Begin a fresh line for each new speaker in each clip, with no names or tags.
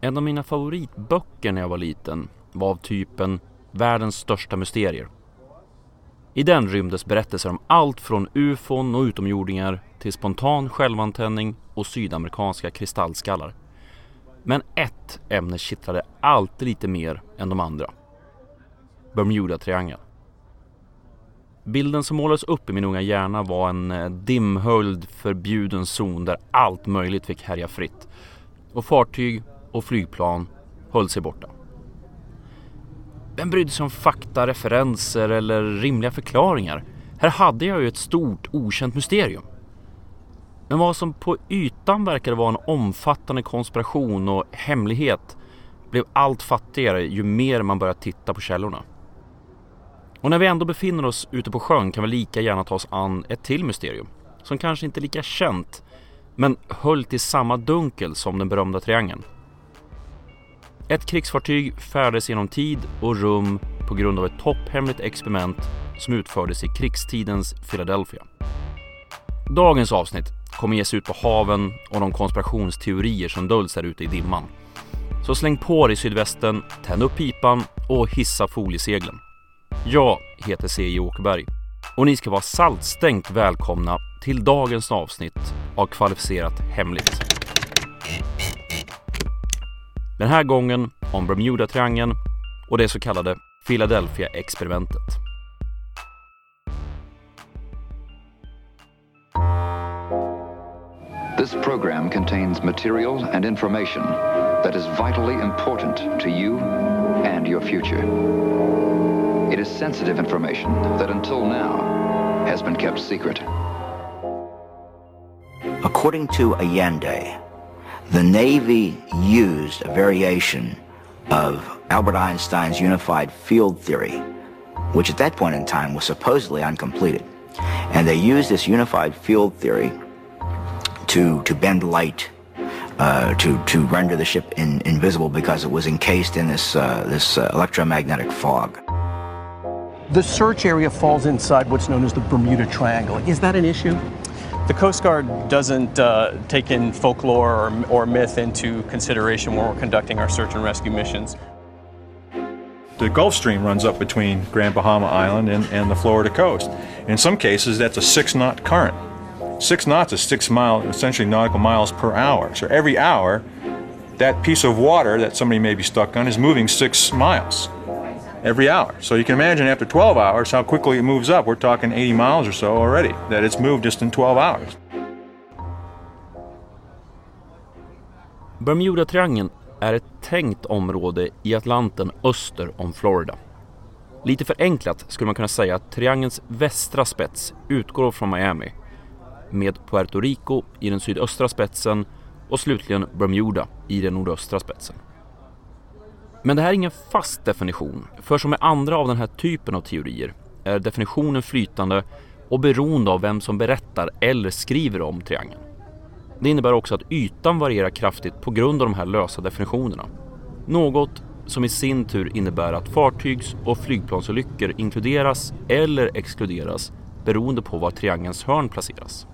En av mina favoritböcker när jag var liten var av typen Världens största mysterier. I den rymdes berättelser om allt från ufon och utomjordingar till spontan självantändning och sydamerikanska kristallskallar. Men ett ämne kittlade alltid lite mer än de andra. Bermuda-triangeln. Bilden som målades upp i min unga hjärna var en eh, dimhöljd förbjuden zon där allt möjligt fick härja fritt. Och fartyg och flygplan höll sig borta. Vem brydde sig om fakta, referenser eller rimliga förklaringar? Här hade jag ju ett stort okänt mysterium. Men vad som på ytan verkade vara en omfattande konspiration och hemlighet blev allt fattigare ju mer man började titta på källorna. Och när vi ändå befinner oss ute på sjön kan vi lika gärna ta oss an ett till mysterium som kanske inte är lika känt men höll till samma dunkel som den berömda triangeln. Ett krigsfartyg färdades genom tid och rum på grund av ett topphemligt experiment som utfördes i krigstidens Philadelphia. Dagens avsnitt kommer ge sig ut på haven och de konspirationsteorier som döljs där ute i dimman. Så släng på dig sydvästen, tänd upp pipan och hissa folieseglen. Jag heter C.J. Åkerberg och ni ska vara saltstänkt välkomna till dagens avsnitt av Kvalificerat Hemligt. Den här gången om Bermuda-triangeln och det så kallade Philadelphia-experimentet.
This program contains material and information that is vitally important to you and your future. It is sensitive information that until now has been kept secret.
According to Allende, the Navy used a variation of Albert Einstein's unified field theory, which at that point in time was supposedly uncompleted. And they used this unified field theory to, to bend light, uh, to, to render the ship in, invisible because it was encased in this, uh, this uh, electromagnetic fog.
The search area falls inside what's known as the Bermuda Triangle. Is that an issue?
The Coast Guard doesn't uh, take in folklore or, or myth into consideration when we're conducting our search and rescue missions.
The Gulf Stream runs up between Grand Bahama Island and, and the Florida coast. In some cases, that's a six knot current. Six knots is six mile, essentially nautical miles per hour. So every hour, that piece of water that somebody may be stuck on is moving six miles every hour. So you can imagine after 12 hours how quickly it moves up. We're talking 80 miles or so already, that it's moved just in 12 hours.
Bermuda-triangeln är ett tänkt område i Atlanten öster om Florida. Lite förenklat skulle man kunna säga att triangelns västra spets utgår från Miami med Puerto Rico i den sydöstra spetsen och slutligen Bermuda i den nordöstra spetsen. Men det här är ingen fast definition, för som med andra av den här typen av teorier är definitionen flytande och beroende av vem som berättar eller skriver om triangeln. Det innebär också att ytan varierar kraftigt på grund av de här lösa definitionerna. Något som i sin tur innebär att fartygs och flygplansolyckor inkluderas eller exkluderas beroende på var triangelns hörn placeras.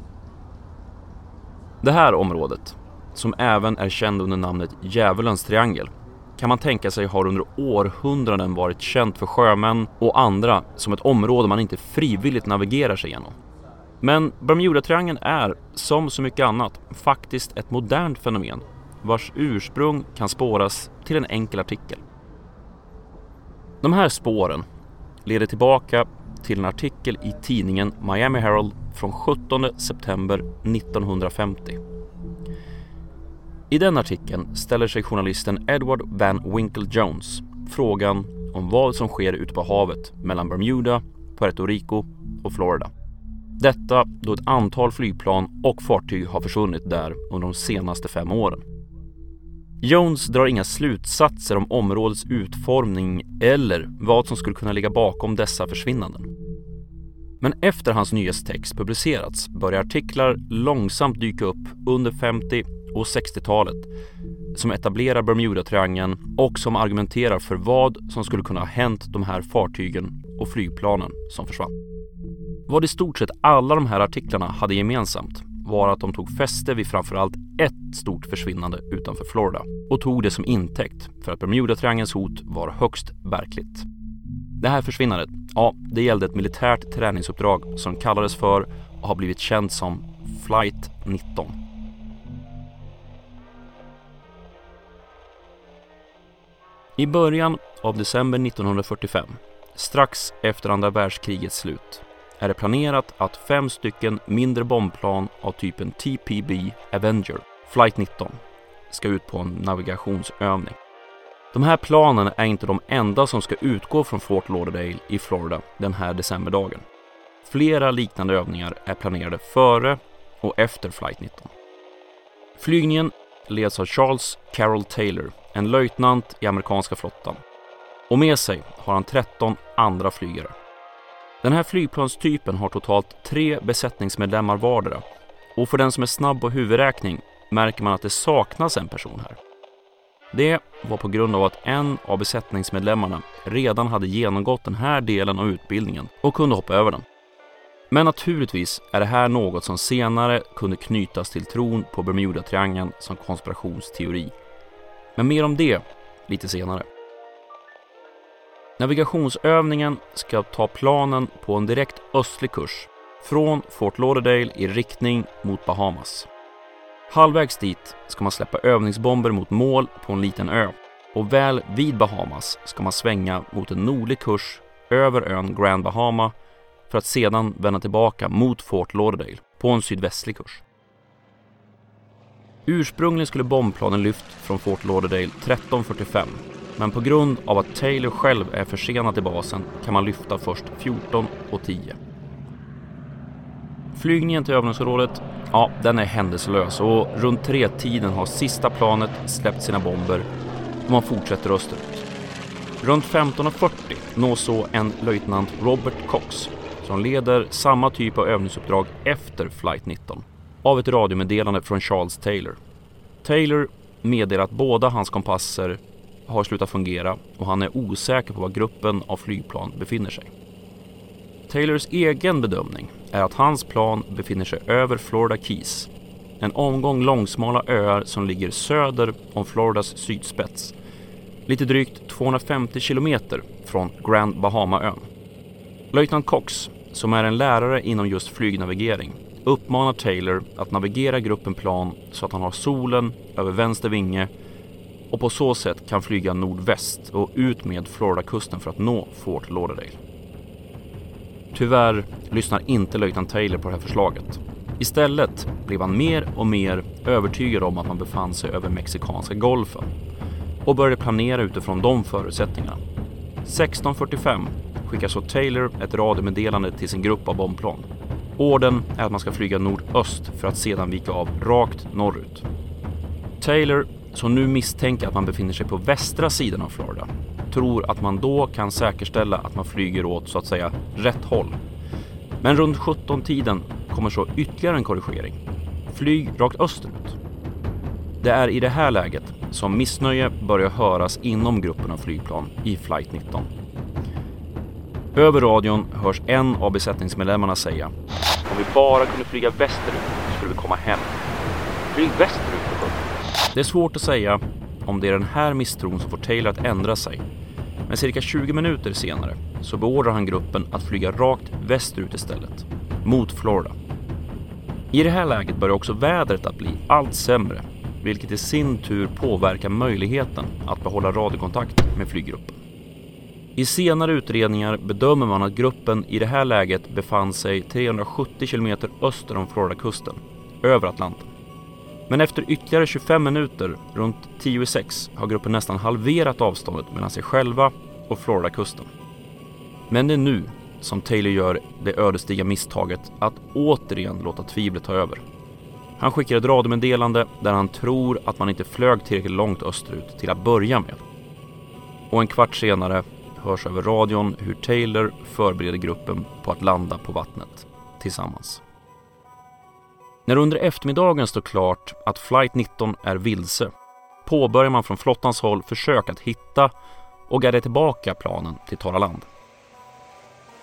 Det här området, som även är känd under namnet Djävulens triangel, kan man tänka sig har under århundraden varit känt för sjömän och andra som ett område man inte frivilligt navigerar sig igenom. Men Bermuda-triangeln är, som så mycket annat, faktiskt ett modernt fenomen vars ursprung kan spåras till en enkel artikel. De här spåren leder tillbaka till en artikel i tidningen Miami Herald från 17 september 1950. I den artikeln ställer sig journalisten Edward Van Winkle Jones frågan om vad som sker ute på havet mellan Bermuda, Puerto Rico och Florida. Detta då ett antal flygplan och fartyg har försvunnit där under de senaste fem åren. Jones drar inga slutsatser om områdets utformning eller vad som skulle kunna ligga bakom dessa försvinnanden. Men efter hans nyhetstext publicerats börjar artiklar långsamt dyka upp under 50 och 60-talet som etablerar Bermuda-triangeln och som argumenterar för vad som skulle kunna ha hänt de här fartygen och flygplanen som försvann. Vad i stort sett alla de här artiklarna hade gemensamt var att de tog fäste vid framförallt ett stort försvinnande utanför Florida och tog det som intäkt för att Bermudatriangelns hot var högst verkligt. Det här försvinnandet, ja, det gällde ett militärt träningsuppdrag som kallades för och har blivit känt som Flight 19. I början av december 1945, strax efter andra världskrigets slut, är det planerat att fem stycken mindre bombplan av typen TPB Avenger, Flight 19, ska ut på en navigationsövning. De här planen är inte de enda som ska utgå från Fort Lauderdale i Florida den här decemberdagen. Flera liknande övningar är planerade före och efter Flight 19. Flygningen leds av Charles Carroll Taylor, en löjtnant i amerikanska flottan. Och med sig har han 13 andra flygare. Den här flygplanstypen har totalt tre besättningsmedlemmar vardera och för den som är snabb på huvudräkning märker man att det saknas en person här. Det var på grund av att en av besättningsmedlemmarna redan hade genomgått den här delen av utbildningen och kunde hoppa över den. Men naturligtvis är det här något som senare kunde knytas till tron på Bermudatriangeln som konspirationsteori. Men mer om det lite senare. Navigationsövningen ska ta planen på en direkt östlig kurs från Fort Lauderdale i riktning mot Bahamas. Halvvägs dit ska man släppa övningsbomber mot mål på en liten ö och väl vid Bahamas ska man svänga mot en nordlig kurs över ön Grand Bahama för att sedan vända tillbaka mot Fort Lauderdale på en sydvästlig kurs. Ursprungligen skulle bombplanen lyft från Fort Lauderdale 13.45 men på grund av att Taylor själv är försenad till basen kan man lyfta först 14.10. Flygningen till övningsområdet, ja, den är händelselös och runt tre-tiden har sista planet släppt sina bomber och man fortsätter österut. Runt 15.40 nås så en löjtnant Robert Cox som leder samma typ av övningsuppdrag efter flight 19 av ett radiomeddelande från Charles Taylor. Taylor meddelar att båda hans kompasser har slutat fungera och han är osäker på var gruppen av flygplan befinner sig. Taylors egen bedömning är att hans plan befinner sig över Florida Keys, en omgång långsmala öar som ligger söder om Floridas sydspets, lite drygt 250 kilometer från Grand Bahama-ön. Löjtnant Cox, som är en lärare inom just flygnavigering, uppmanar Taylor att navigera gruppen plan så att han har solen över vänster vinge och på så sätt kan flyga nordväst och ut med Floridakusten för att nå Fort Lauderdale. Tyvärr lyssnar inte löjtnant Taylor på det här förslaget. Istället blev han mer och mer övertygad om att man befann sig över Mexikanska golfen och började planera utifrån de förutsättningarna. 16.45 skickar så Taylor ett radiomeddelande till sin grupp av bombplan. Orden är att man ska flyga nordöst för att sedan vika av rakt norrut. Taylor, som nu misstänker att man befinner sig på västra sidan av Florida, tror att man då kan säkerställa att man flyger åt så att säga rätt håll. Men runt 17-tiden kommer så ytterligare en korrigering. Flyg rakt österut. Det är i det här läget som missnöje börjar höras inom gruppen av flygplan i flight 19. Över radion hörs en av besättningsmedlemmarna säga Om vi bara kunde flyga västerut skulle vi komma hem. Flyg västerut för Det är svårt att säga om det är den här misstron som får Taylor att ändra sig. Men cirka 20 minuter senare så beordrar han gruppen att flyga rakt västerut istället, mot Florida. I det här läget börjar också vädret att bli allt sämre, vilket i sin tur påverkar möjligheten att behålla radiokontakt med flyggruppen. I senare utredningar bedömer man att gruppen i det här läget befann sig 370 km öster om Floridakusten, över Atlanten. Men efter ytterligare 25 minuter, runt 10 i 6, har gruppen nästan halverat avståndet mellan sig själva och Floridakusten. Men det är nu som Taylor gör det ödesdigra misstaget att återigen låta tvivlet ta över. Han skickar ett radiomeddelande där han tror att man inte flög tillräckligt långt österut till att börja med. Och en kvart senare hörs över radion hur Taylor förbereder gruppen på att landa på vattnet tillsammans. När under eftermiddagen står klart att flight 19 är vilse påbörjar man från flottans håll försök att hitta och guida tillbaka planen till torra land.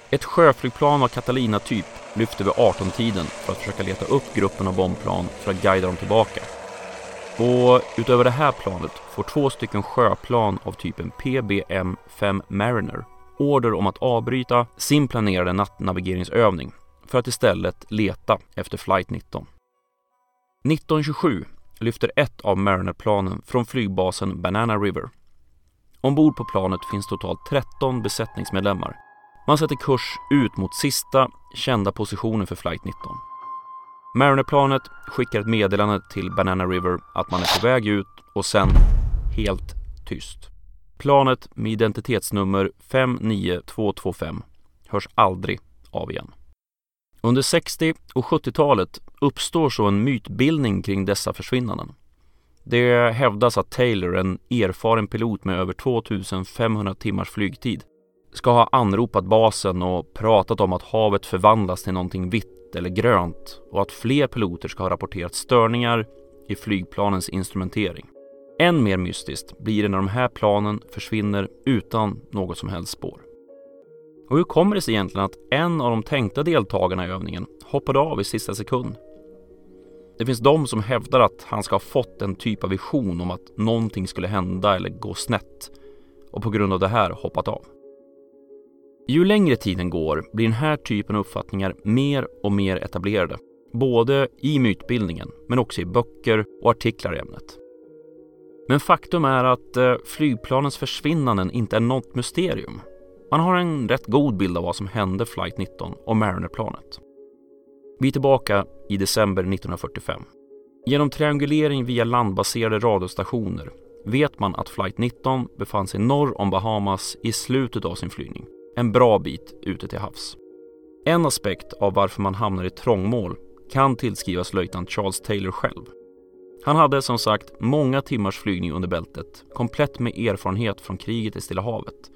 Ett sjöflygplan av Catalina-typ lyfter vid 18-tiden för att försöka leta upp gruppen av bombplan för att guida dem tillbaka. Och utöver det här planet får två stycken sjöplan av typen PBM-5 Mariner order om att avbryta sin planerade nattnavigeringsövning för att istället leta efter flight 19. 1927 lyfter ett av Mariner-planen från flygbasen Banana River. Ombord på planet finns totalt 13 besättningsmedlemmar. Man sätter kurs ut mot sista kända positionen för flight 19. Mariner-planet skickar ett meddelande till Banana River att man är på väg ut och sen helt tyst. Planet med identitetsnummer 59225 hörs aldrig av igen. Under 60 och 70-talet uppstår så en mytbildning kring dessa försvinnanden. Det hävdas att Taylor, en erfaren pilot med över 2500 timmars flygtid, ska ha anropat basen och pratat om att havet förvandlas till någonting vitt eller grönt och att fler piloter ska ha rapporterat störningar i flygplanens instrumentering. Än mer mystiskt blir det när de här planen försvinner utan något som helst spår. Och hur kommer det sig egentligen att en av de tänkta deltagarna i övningen hoppade av i sista sekund? Det finns de som hävdar att han ska ha fått en typ av vision om att någonting skulle hända eller gå snett och på grund av det här hoppat av. Ju längre tiden går blir den här typen av uppfattningar mer och mer etablerade, både i mytbildningen men också i böcker och artiklar i ämnet. Men faktum är att eh, flygplanens försvinnanden inte är något mysterium. Man har en rätt god bild av vad som hände Flight 19 och Mariner-planet. Vi är tillbaka i december 1945. Genom triangulering via landbaserade radiostationer vet man att Flight 19 befann sig norr om Bahamas i slutet av sin flygning, en bra bit ute till havs. En aspekt av varför man hamnar i trångmål kan tillskrivas löjtnant Charles Taylor själv. Han hade som sagt många timmars flygning under bältet, komplett med erfarenhet från kriget i Stilla havet.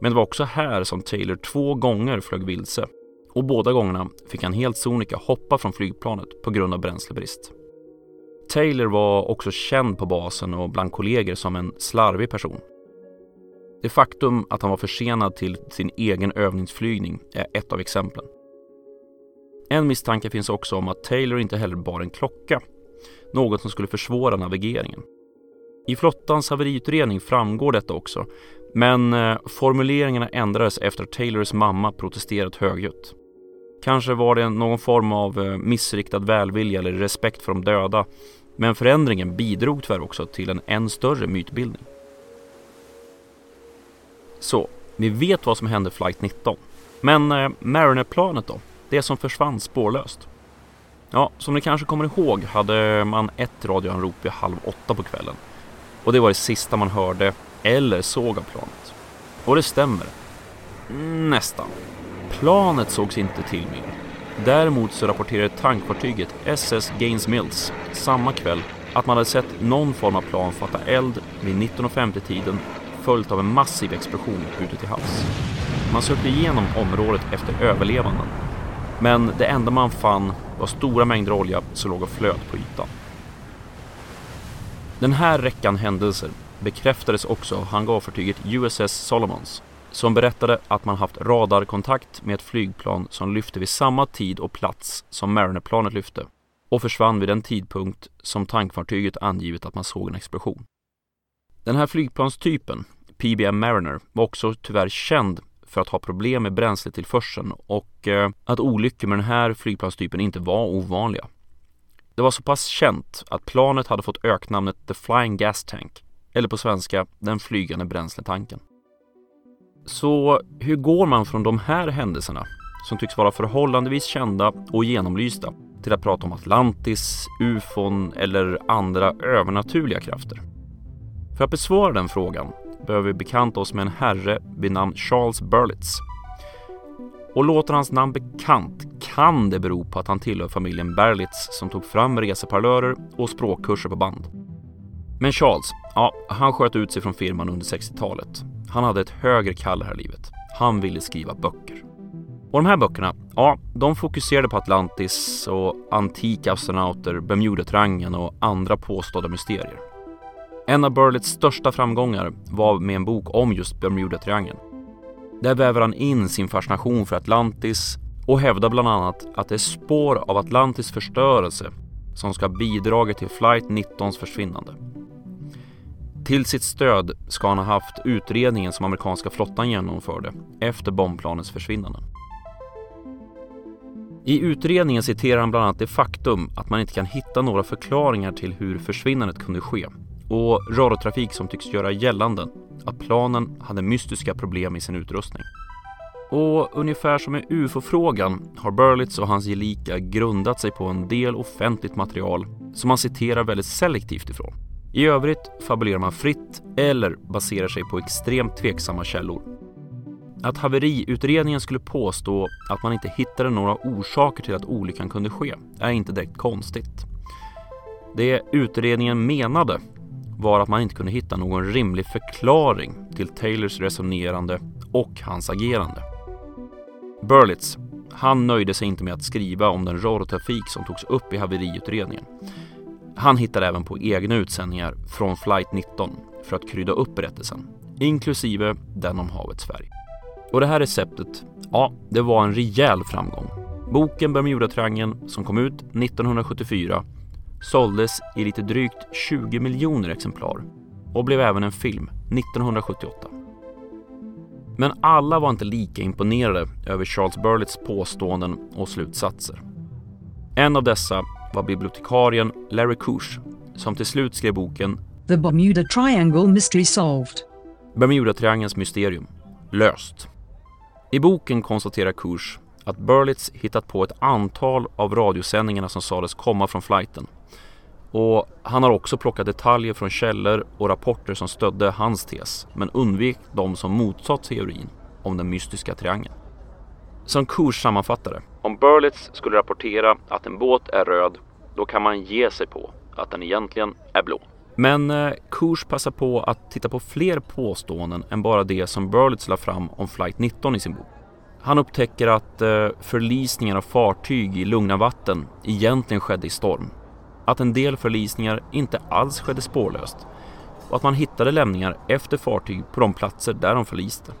Men det var också här som Taylor två gånger flög vilse och båda gångerna fick han helt sonika hoppa från flygplanet på grund av bränslebrist. Taylor var också känd på basen och bland kollegor som en slarvig person. Det faktum att han var försenad till sin egen övningsflygning är ett av exemplen. En misstanke finns också om att Taylor inte heller bar en klocka något som skulle försvåra navigeringen. I flottans haveriutredning framgår detta också, men eh, formuleringarna ändrades efter att Taylors mamma protesterat högljutt. Kanske var det någon form av eh, missriktad välvilja eller respekt för de döda, men förändringen bidrog tyvärr också till en än större mytbildning. Så, vi vet vad som hände flight 19. Men eh, Mariner-planet då? Det som försvann spårlöst? Ja, som ni kanske kommer ihåg hade man ett radioanrop vid halv åtta på kvällen. Och det var det sista man hörde eller såg av planet. Och det stämmer. Nästan. Planet sågs inte till mer. Däremot så rapporterade tankfartyget SS Gaines Mills samma kväll att man hade sett någon form av plan fatta eld vid 19.50-tiden följt av en massiv explosion ute till havs. Man sökte igenom området efter överlevanden men det enda man fann var stora mängder olja som låg och flöt på ytan. Den här räckan händelser bekräftades också av hangarfartyget USS Solomons som berättade att man haft radarkontakt med ett flygplan som lyfte vid samma tid och plats som Mariner-planet lyfte och försvann vid den tidpunkt som tankfartyget angivit att man såg en explosion. Den här flygplanstypen, PBM Mariner, var också tyvärr känd för att ha problem med bränsletillförseln och eh, att olyckor med den här flygplanstypen inte var ovanliga. Det var så pass känt att planet hade fått öknamnet The Flying Gas Tank, eller på svenska den flygande bränsletanken. Så hur går man från de här händelserna, som tycks vara förhållandevis kända och genomlysta, till att prata om Atlantis, ufon eller andra övernaturliga krafter? För att besvara den frågan behöver vi bekanta oss med en herre vid namn Charles Berlitz. Och låter hans namn bekant kan det bero på att han tillhör familjen Berlitz som tog fram reseparlörer och språkkurser på band. Men Charles, ja, han sköt ut sig från firman under 60-talet. Han hade ett högre kall här i livet. Han ville skriva böcker. Och de här böckerna, ja, de fokuserade på Atlantis och antika astronauter, Bermudatriangeln och andra påstådda mysterier. En av Burletts största framgångar var med en bok om just Bermudatriangeln. Där väver han in sin fascination för Atlantis och hävdar bland annat att det är spår av Atlantis förstörelse som ska ha bidragit till flight 19s försvinnande. Till sitt stöd ska han ha haft utredningen som amerikanska flottan genomförde efter bombplanens försvinnande. I utredningen citerar han bland annat det faktum att man inte kan hitta några förklaringar till hur försvinnandet kunde ske och radiotrafik som tycks göra gällande att planen hade mystiska problem i sin utrustning. Och ungefär som i UFO-frågan har Berlitz och hans gelika grundat sig på en del offentligt material som man citerar väldigt selektivt ifrån. I övrigt fabulerar man fritt eller baserar sig på extremt tveksamma källor. Att haveriutredningen skulle påstå att man inte hittade några orsaker till att olyckan kunde ske är inte direkt konstigt. Det utredningen menade var att man inte kunde hitta någon rimlig förklaring till Taylors resonerande och hans agerande. Berlitz, han nöjde sig inte med att skriva om den radiotrafik som togs upp i haveriutredningen. Han hittade även på egna utsändningar från flight 19 för att krydda upp berättelsen, inklusive den om havets färg. Och det här receptet, ja, det var en rejäl framgång. Boken Bermudatriangeln som kom ut 1974 såldes i lite drygt 20 miljoner exemplar och blev även en film 1978. Men alla var inte lika imponerade över Charles Burletts påståenden och slutsatser. En av dessa var bibliotekarien Larry Kush som till slut skrev boken
The Bermuda Triangle Mystery Solved.
Bermudatriangelns mysterium löst. I boken konstaterar Kush att Burlitz hittat på ett antal av radiosändningarna som sades komma från flighten. Och han har också plockat detaljer från källor och rapporter som stödde hans tes men undvek de som motsatt teorin om den mystiska triangeln. Som Kurs sammanfattade, om Burlitz skulle rapportera att en båt är röd, då kan man ge sig på att den egentligen är blå. Men eh, Kurs passar på att titta på fler påståenden än bara det som Burlitz la fram om flight 19 i sin bok. Han upptäcker att eh, förlisningen förlisningar av fartyg i lugna vatten egentligen skedde i storm. Att en del förlisningar inte alls skedde spårlöst och att man hittade lämningar efter fartyg på de platser där de förliste.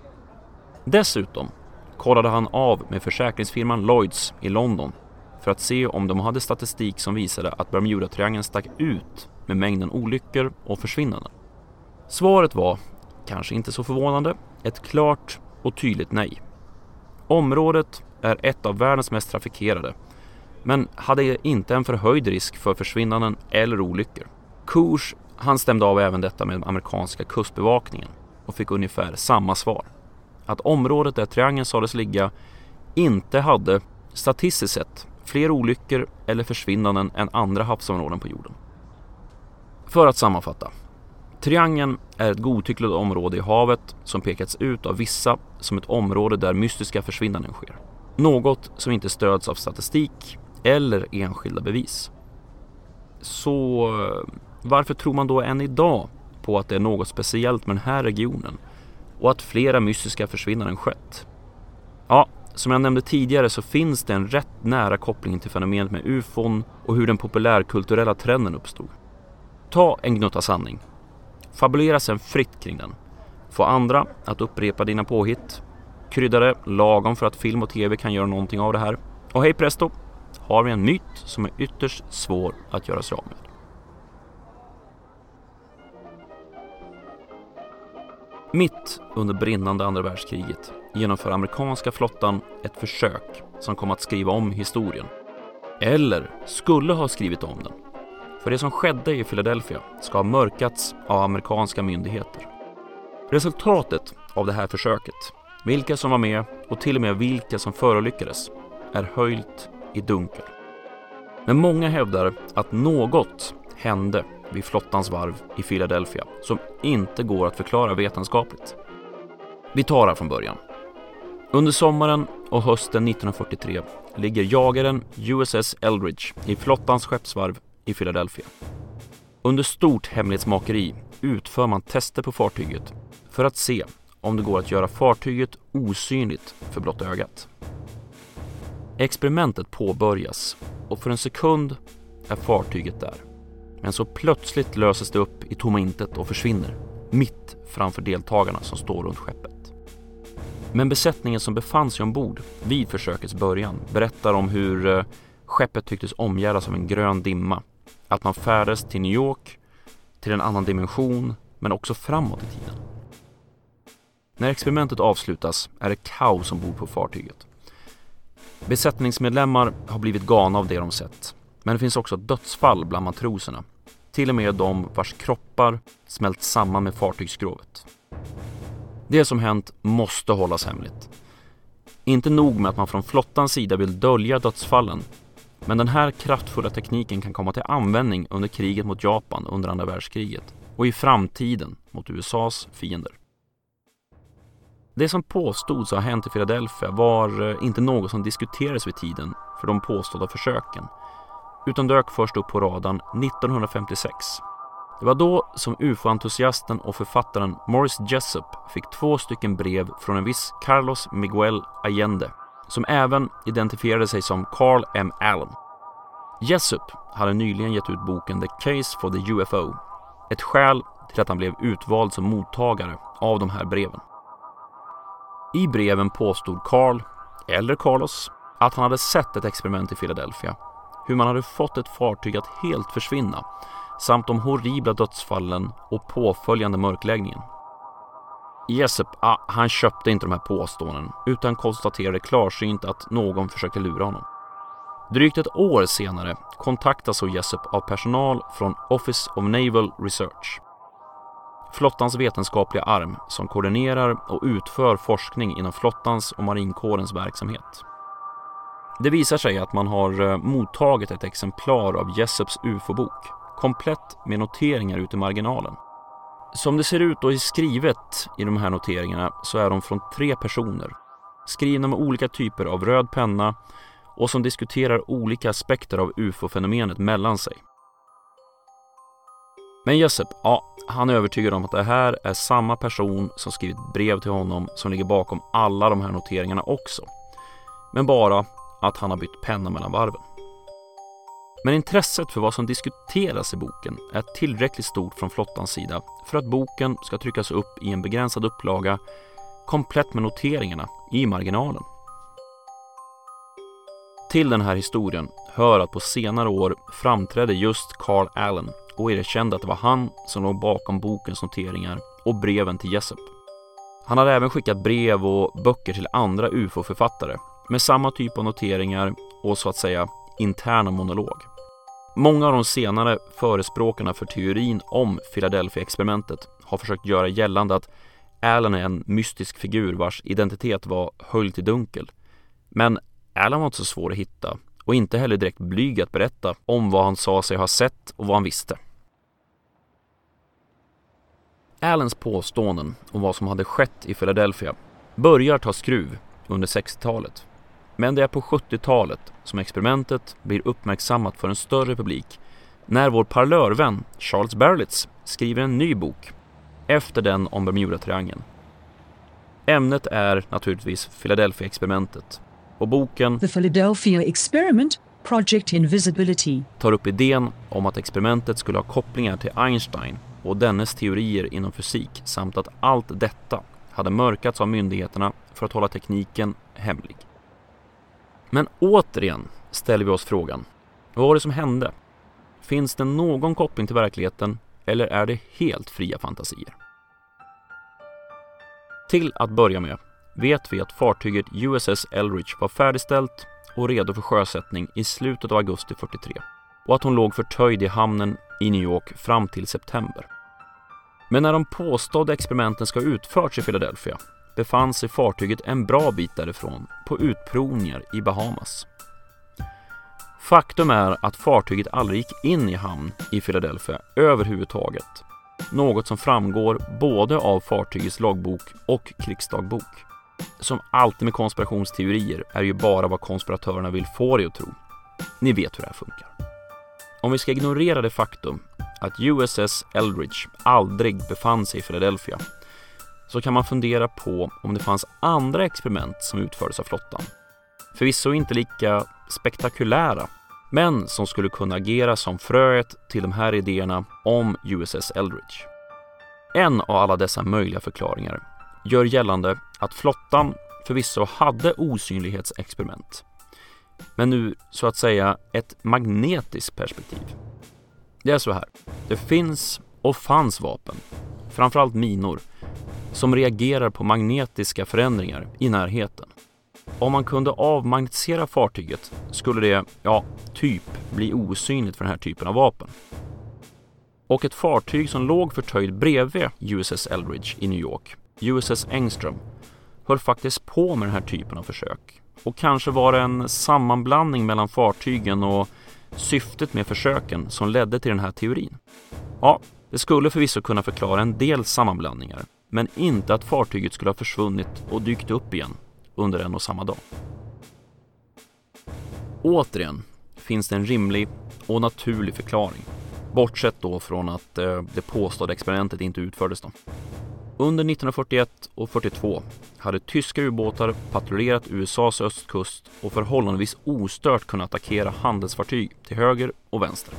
Dessutom kollade han av med försäkringsfirman Lloyds i London för att se om de hade statistik som visade att Bermudatriangeln stack ut med mängden olyckor och försvinnanden. Svaret var, kanske inte så förvånande, ett klart och tydligt nej. Området är ett av världens mest trafikerade men hade inte en förhöjd risk för försvinnanden eller olyckor. Kurs han stämde av även detta med amerikanska kustbevakningen och fick ungefär samma svar. Att området där triangeln sades ligga inte hade statistiskt sett fler olyckor eller försvinnanden än andra havsområden på jorden. För att sammanfatta. Triangeln är ett godtyckligt område i havet som pekats ut av vissa som ett område där mystiska försvinnanden sker. Något som inte stöds av statistik eller enskilda bevis. Så eh, varför tror man då än idag på att det är något speciellt med den här regionen och att flera mystiska försvinnanden skett? Ja, som jag nämnde tidigare så finns det en rätt nära koppling till fenomenet med ufon och hur den populärkulturella trenden uppstod. Ta en gnutta sanning. Fabulera sedan fritt kring den. Få andra att upprepa dina påhitt. Krydda det lagom för att film och tv kan göra någonting av det här. Och hej presto! Har vi en myt som är ytterst svår att göra sig av med. Mitt under brinnande andra världskriget genomför amerikanska flottan ett försök som kom att skriva om historien. Eller skulle ha skrivit om den. För det som skedde i Philadelphia ska ha mörkats av amerikanska myndigheter. Resultatet av det här försöket, vilka som var med och till och med vilka som förolyckades, är höjt i dunkel. Men många hävdar att något hände vid flottans varv i Philadelphia som inte går att förklara vetenskapligt. Vi tar här från början. Under sommaren och hösten 1943 ligger jagaren USS Eldridge i flottans skeppsvarv i Philadelphia. Under stort hemlighetsmakeri utför man tester på fartyget för att se om det går att göra fartyget osynligt för blotta ögat. Experimentet påbörjas och för en sekund är fartyget där. Men så plötsligt löses det upp i tomma intet och försvinner mitt framför deltagarna som står runt skeppet. Men besättningen som befann sig ombord vid försökets början berättar om hur eh, skeppet tycktes omgärdas av en grön dimma. Att man färdades till New York, till en annan dimension, men också framåt i tiden. När experimentet avslutas är det kaos ombord på fartyget. Besättningsmedlemmar har blivit galna av det de sett. Men det finns också dödsfall bland matroserna. Till och med de vars kroppar smält samman med fartygsskrovet. Det som hänt måste hållas hemligt. Inte nog med att man från flottans sida vill dölja dödsfallen, men den här kraftfulla tekniken kan komma till användning under kriget mot Japan under andra världskriget och i framtiden mot USAs fiender. Det som påstods ha hänt i Philadelphia var eh, inte något som diskuterades vid tiden för de påstådda försöken, utan dök först upp på radarn 1956. Det var då som ufo-entusiasten och författaren Morris Jessup fick två stycken brev från en viss Carlos Miguel Allende, som även identifierade sig som Carl M. Allen. Jessup hade nyligen gett ut boken The Case for the UFO, ett skäl till att han blev utvald som mottagare av de här breven. I breven påstod Carl, eller Carlos, att han hade sett ett experiment i Philadelphia. Hur man hade fått ett fartyg att helt försvinna samt de horribla dödsfallen och påföljande mörkläggningen. Jessup, ah, han köpte inte de här påståenden utan konstaterade klarsynt att någon försökte lura honom. Drygt ett år senare kontaktas så Jessup av personal från Office of Naval Research flottans vetenskapliga arm som koordinerar och utför forskning inom flottans och marinkårens verksamhet. Det visar sig att man har eh, mottagit ett exemplar av Jessups ufo-bok, komplett med noteringar ute i marginalen. Som det ser ut och är skrivet i de här noteringarna så är de från tre personer, skrivna med olika typer av röd penna och som diskuterar olika aspekter av ufo-fenomenet mellan sig. Men Jessup, ja, han är övertygad om att det här är samma person som skrivit brev till honom som ligger bakom alla de här noteringarna också. Men bara att han har bytt penna mellan varven. Men intresset för vad som diskuteras i boken är tillräckligt stort från flottans sida för att boken ska tryckas upp i en begränsad upplaga komplett med noteringarna i marginalen. Till den här historien hör att på senare år framträdde just Carl Allen och erkände att det var han som låg bakom bokens noteringar och breven till Jessup. Han hade även skickat brev och böcker till andra ufo-författare med samma typ av noteringar och så att säga interna monolog. Många av de senare förespråkarna för teorin om Philadelphia-experimentet har försökt göra gällande att Allen är en mystisk figur vars identitet var höljd i dunkel. Men Allen var inte så svår att hitta och inte heller direkt blyg att berätta om vad han sa sig ha sett och vad han visste. Allens påståenden om vad som hade skett i Philadelphia börjar ta skruv under 60-talet. Men det är på 70-talet som experimentet blir uppmärksammat för en större publik när vår parlörvän Charles Berlitz skriver en ny bok efter den om Bermuda-triangeln. Ämnet är naturligtvis Philadelphia-experimentet och boken
The Philadelphia Experiment Project Invisibility
tar upp idén om att experimentet skulle ha kopplingar till Einstein och dennes teorier inom fysik samt att allt detta hade mörkats av myndigheterna för att hålla tekniken hemlig. Men återigen ställer vi oss frågan, vad var det som hände? Finns det någon koppling till verkligheten eller är det helt fria fantasier? Till att börja med vet vi att fartyget USS Eldridge var färdigställt och redo för sjösättning i slutet av augusti 43 och att hon låg förtöjd i hamnen i New York fram till september. Men när de påstådda experimenten ska ha utförts i Philadelphia befann sig fartyget en bra bit därifrån på utprovningar i Bahamas. Faktum är att fartyget aldrig gick in i hamn i Philadelphia överhuvudtaget. Något som framgår både av fartygets loggbok och krigsdagbok. Som alltid med konspirationsteorier är ju bara vad konspiratörerna vill få dig att tro. Ni vet hur det här funkar. Om vi ska ignorera det faktum att USS Eldridge aldrig befann sig i Philadelphia så kan man fundera på om det fanns andra experiment som utfördes av flottan. Förvisso inte lika spektakulära, men som skulle kunna agera som fröet till de här idéerna om USS Eldridge. En av alla dessa möjliga förklaringar gör gällande att flottan förvisso hade osynlighetsexperiment. Men nu så att säga ett magnetiskt perspektiv. Det är så här. Det finns och fanns vapen, framförallt minor, som reagerar på magnetiska förändringar i närheten. Om man kunde avmagnetisera fartyget skulle det, ja, typ bli osynligt för den här typen av vapen. Och ett fartyg som låg förtöjd bredvid USS Eldridge i New York, USS Engström, höll faktiskt på med den här typen av försök. Och kanske var det en sammanblandning mellan fartygen och syftet med försöken som ledde till den här teorin. Ja, det skulle förvisso kunna förklara en del sammanblandningar, men inte att fartyget skulle ha försvunnit och dykt upp igen under en och samma dag. Återigen finns det en rimlig och naturlig förklaring, bortsett då från att eh, det påstådda experimentet inte utfördes. Då. Under 1941 och 42 hade tyska ubåtar patrullerat USAs östkust och förhållandevis ostört kunnat attackera handelsfartyg till höger och vänster.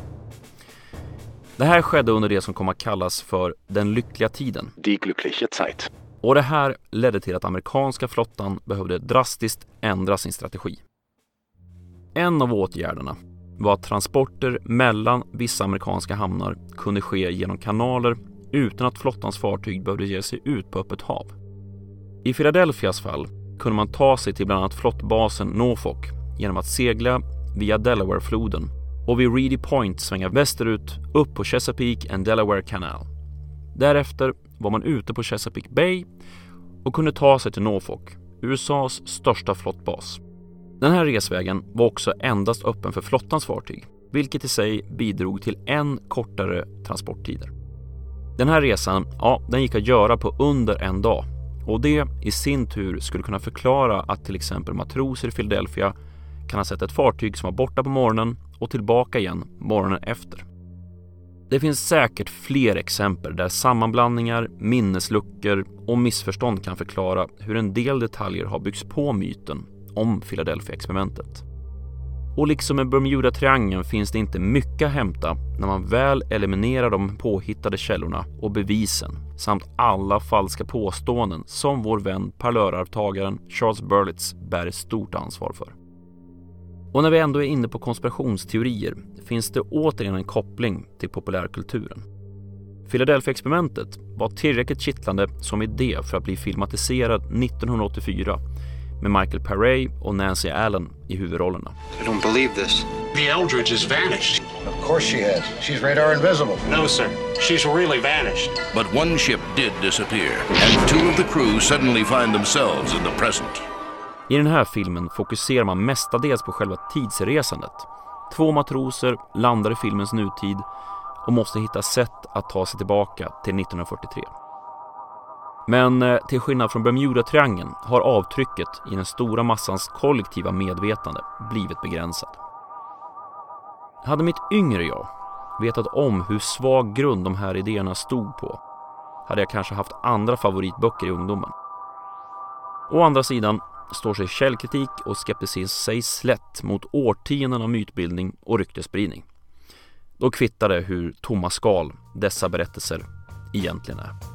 Det här skedde under det som kom att kallas för den lyckliga tiden.
Die glückliche Zeit.
Och det här ledde till att amerikanska flottan behövde drastiskt ändra sin strategi. En av åtgärderna var att transporter mellan vissa amerikanska hamnar kunde ske genom kanaler utan att flottans fartyg behövde ge sig ut på öppet hav. I Philadelphias fall kunde man ta sig till bland annat flottbasen Norfolk genom att segla via Delawarefloden och vid Reedy Point svänga västerut upp på Chesapeake and Delaware Canal. Därefter var man ute på Chesapeake Bay och kunde ta sig till Norfolk, USAs största flottbas. Den här resvägen var också endast öppen för flottans fartyg, vilket i sig bidrog till än kortare transporttider. Den här resan, ja, den gick att göra på under en dag och det i sin tur skulle kunna förklara att till exempel matroser i Philadelphia kan ha sett ett fartyg som var borta på morgonen och tillbaka igen morgonen efter. Det finns säkert fler exempel där sammanblandningar, minnesluckor och missförstånd kan förklara hur en del detaljer har byggts på myten om Philadelphia-experimentet. Och liksom med Bermuda-triangeln finns det inte mycket att hämta när man väl eliminerar de påhittade källorna och bevisen samt alla falska påståenden som vår vän parlörarvtagaren Charles Berlitz bär ett stort ansvar för. Och när vi ändå är inne på konspirationsteorier finns det återigen en koppling till populärkulturen. Philadelphia-experimentet var tillräckligt kittlande som idé för att bli filmatiserad 1984 med Michael Paré och Nancy Allen i huvudrollerna.
I don't believe this.
The Eldridge has vanished.
Of course she has. She's radar invisible.
No, sir. She's really vanished.
But one ship did disappear, and two of the crew suddenly find themselves in the present.
I den här filmen fokuserar man mestadels på själva tidsresandet. Två matroser landar i filmens nutid och måste hitta sätt att ta sig tillbaka till 1943. Men eh, till skillnad från Bermuda-triangeln har avtrycket i den stora massans kollektiva medvetande blivit begränsat. Hade mitt yngre jag vetat om hur svag grund de här idéerna stod på hade jag kanske haft andra favoritböcker i ungdomen. Å andra sidan står sig källkritik och skepticism sig slätt mot årtionden av mytbildning och ryktesspridning. Då kvittar det hur tomma skal dessa berättelser egentligen är.